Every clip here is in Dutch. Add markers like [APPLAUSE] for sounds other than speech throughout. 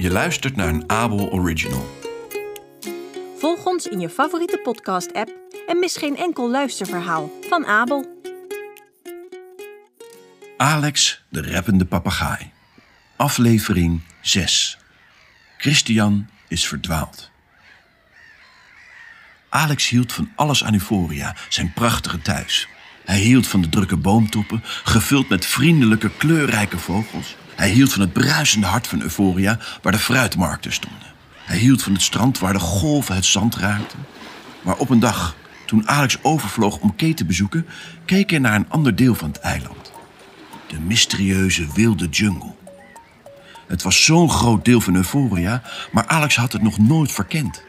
Je luistert naar een Abel Original. Volg ons in je favoriete podcast-app en mis geen enkel luisterverhaal van Abel. Alex, de rappende papegaai. Aflevering 6. Christian is verdwaald. Alex hield van alles aan Euphoria, zijn prachtige thuis. Hij hield van de drukke boomtoppen, gevuld met vriendelijke, kleurrijke vogels. Hij hield van het bruisende hart van Euphoria, waar de fruitmarkten stonden. Hij hield van het strand waar de golven het zand raakten. Maar op een dag, toen Alex overvloog om Kate te bezoeken, keek hij naar een ander deel van het eiland. De mysterieuze wilde jungle. Het was zo'n groot deel van Euphoria, maar Alex had het nog nooit verkend.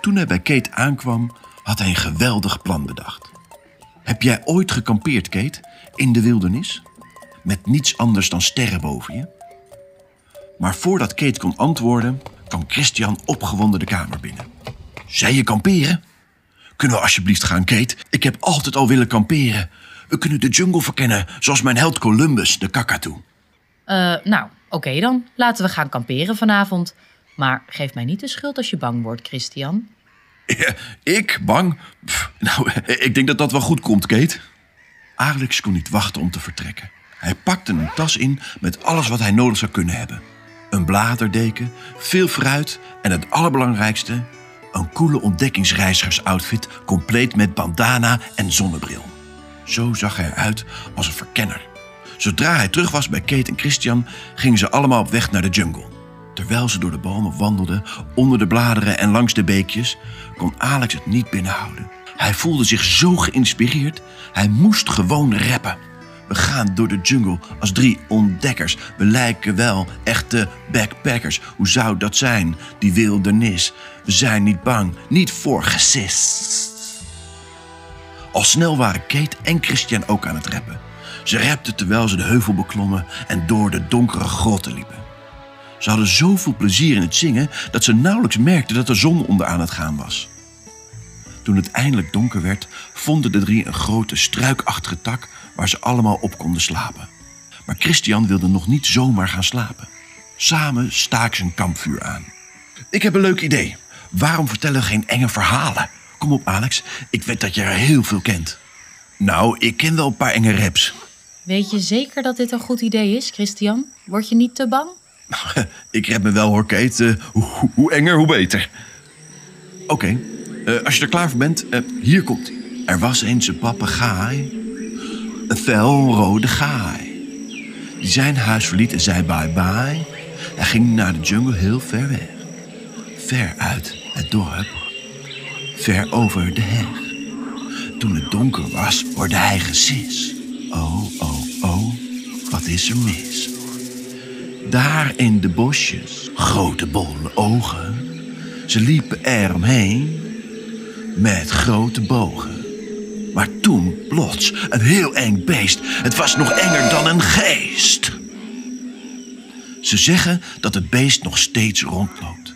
Toen hij bij Kate aankwam, had hij een geweldig plan bedacht. Heb jij ooit gekampeerd, Kate, in de wildernis? Met niets anders dan sterren boven je? Maar voordat Kate kon antwoorden, kwam Christian opgewonden de kamer binnen. Zij je kamperen? Kunnen we alsjeblieft gaan, Kate? Ik heb altijd al willen kamperen. We kunnen de jungle verkennen, zoals mijn held Columbus, de kakatoe. Eh, nou, oké dan. Laten we gaan kamperen vanavond. Maar geef mij niet de schuld als je bang wordt, Christian. Ik? Bang? Nou, [LAUGHS] ik denk dat dat wel goed komt, Kate. Alex kon niet wachten om te vertrekken. Hij pakte een tas in met alles wat hij nodig zou kunnen hebben. Een bladerdeken, veel fruit en het allerbelangrijkste... een coole ontdekkingsreizigersoutfit compleet met bandana en zonnebril. Zo zag hij eruit als een verkenner. Zodra hij terug was bij Kate en Christian... gingen ze allemaal op weg naar de jungle. Terwijl ze door de bomen wandelden, onder de bladeren en langs de beekjes, kon Alex het niet binnenhouden. Hij voelde zich zo geïnspireerd, hij moest gewoon rappen. We gaan door de jungle als drie ontdekkers. We lijken wel echte backpackers. Hoe zou dat zijn, die wildernis? We zijn niet bang, niet voor gesis. Al snel waren Kate en Christian ook aan het rappen. Ze rapten terwijl ze de heuvel beklommen en door de donkere grotten liepen. Ze hadden zoveel plezier in het zingen dat ze nauwelijks merkten dat de zon onder aan het gaan was. Toen het eindelijk donker werd, vonden de drie een grote struikachtige tak waar ze allemaal op konden slapen. Maar Christian wilde nog niet zomaar gaan slapen. Samen staken ze een kampvuur aan. Ik heb een leuk idee. Waarom vertellen we geen enge verhalen? Kom op, Alex. Ik weet dat je er heel veel kent. Nou, ik ken wel een paar enge raps. Weet je zeker dat dit een goed idee is, Christian? Word je niet te bang? [LAUGHS] Ik red me wel hoor. Eh, hoe, enger, hoe beter. Oké, eh, als je er klaar voor bent, eh, hier komt ie. Er was eens een papegaai. Een felrode gaai. Die zijn huis verliet en zei bye-bye. Hij ging naar de jungle heel ver weg. Ver uit het dorp. Ver over de heg. Toen het donker was, hoorde hij gesis. Oh, oh, oh, wat is er mis? Daar in de bosjes, grote bolle ogen. Ze liepen er omheen met grote bogen. Maar toen plots een heel eng beest. Het was nog enger dan een geest. Ze zeggen dat het beest nog steeds rondloopt.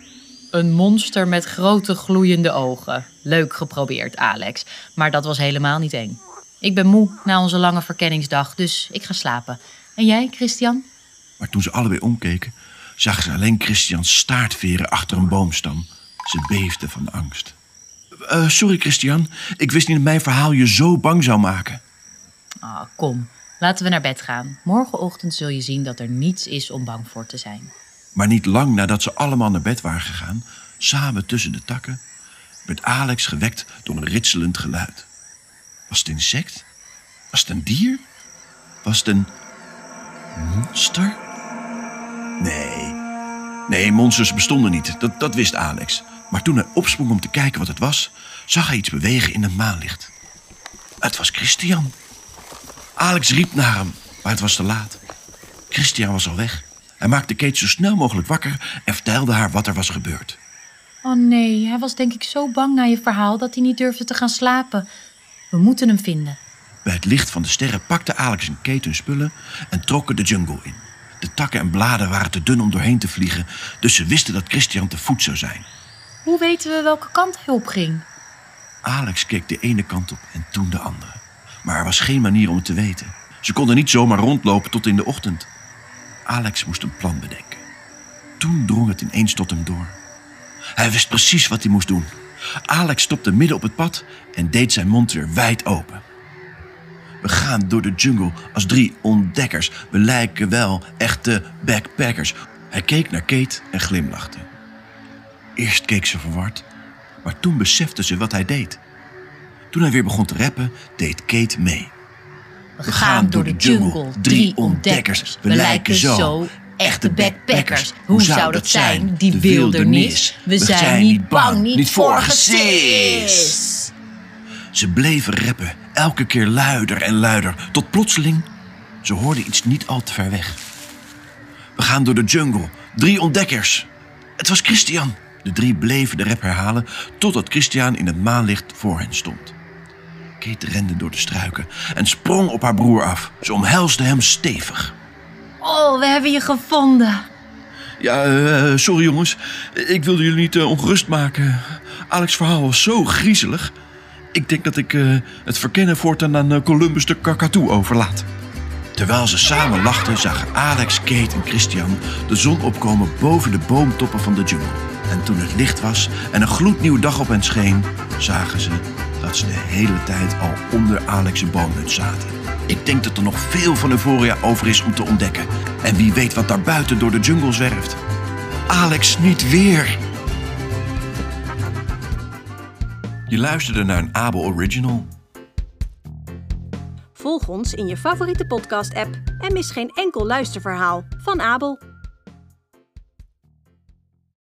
Een monster met grote gloeiende ogen. Leuk geprobeerd, Alex. Maar dat was helemaal niet eng. Ik ben moe na onze lange verkenningsdag, dus ik ga slapen. En jij, Christian? Maar toen ze allebei omkeken, zagen ze alleen Christians staartveren achter een boomstam. Ze beefden van angst. Eh, sorry, Christian. Ik wist niet dat mijn verhaal je zo bang zou maken. Ah, kom. Laten we naar bed gaan. Morgenochtend zul je zien dat er niets is om bang voor te zijn. Maar niet lang nadat ze allemaal naar bed waren gegaan, samen tussen de takken, werd Alex gewekt door een ritselend geluid. Was het een insect? Was het een dier? Was het een monster? Nee. Nee, monsters bestonden niet. Dat, dat wist Alex. Maar toen hij opsprong om te kijken wat het was, zag hij iets bewegen in het maanlicht. Het was Christian. Alex riep naar hem, maar het was te laat. Christian was al weg. Hij maakte Kate zo snel mogelijk wakker en vertelde haar wat er was gebeurd. Oh nee, hij was denk ik zo bang na je verhaal dat hij niet durfde te gaan slapen. We moeten hem vinden. Bij het licht van de sterren pakte Alex en Kate hun spullen en trokken de jungle in. De takken en bladen waren te dun om doorheen te vliegen, dus ze wisten dat Christian te voet zou zijn. Hoe weten we welke kant hij op ging? Alex keek de ene kant op en toen de andere. Maar er was geen manier om het te weten. Ze konden niet zomaar rondlopen tot in de ochtend. Alex moest een plan bedenken. toen drong het ineens tot hem door. Hij wist precies wat hij moest doen. Alex stopte midden op het pad en deed zijn mond weer wijd open. We gaan door de jungle als drie ontdekkers. We lijken wel echte backpackers. Hij keek naar Kate en glimlachte. Eerst keek ze verward, maar toen besefte ze wat hij deed. Toen hij weer begon te rappen, deed Kate mee. We gaan door de jungle, drie ontdekkers. We lijken zo echte backpackers. Hoe zou dat zijn, die wildernis? We zijn niet bang, niet voor gesis. Ze bleven rappen, elke keer luider en luider, tot plotseling ze hoorden iets niet al te ver weg. We gaan door de jungle, drie ontdekkers. Het was Christian. De drie bleven de rap herhalen totdat Christian in het maanlicht voor hen stond. Kate rende door de struiken en sprong op haar broer af. Ze omhelsde hem stevig. Oh, we hebben je gevonden. Ja, eh, sorry jongens. Ik wilde jullie niet eh, ongerust maken. Alex' verhaal was zo griezelig. Ik denk dat ik eh, het verkennen voortaan aan eh, Columbus de Kakatoe overlaat. Terwijl ze samen lachten, zagen Alex, Kate en Christian de zon opkomen boven de boomtoppen van de jungle. En toen het licht was en een gloednieuwe dag op hen scheen, zagen ze dat ze de hele tijd al onder Alex' boomhut zaten. Ik denk dat er nog veel van Euphoria over is om te ontdekken. En wie weet wat daar buiten door de jungle zwerft. Alex niet weer! Je luisterde naar een Abel Original. Volg ons in je favoriete podcast-app en mis geen enkel luisterverhaal van Abel.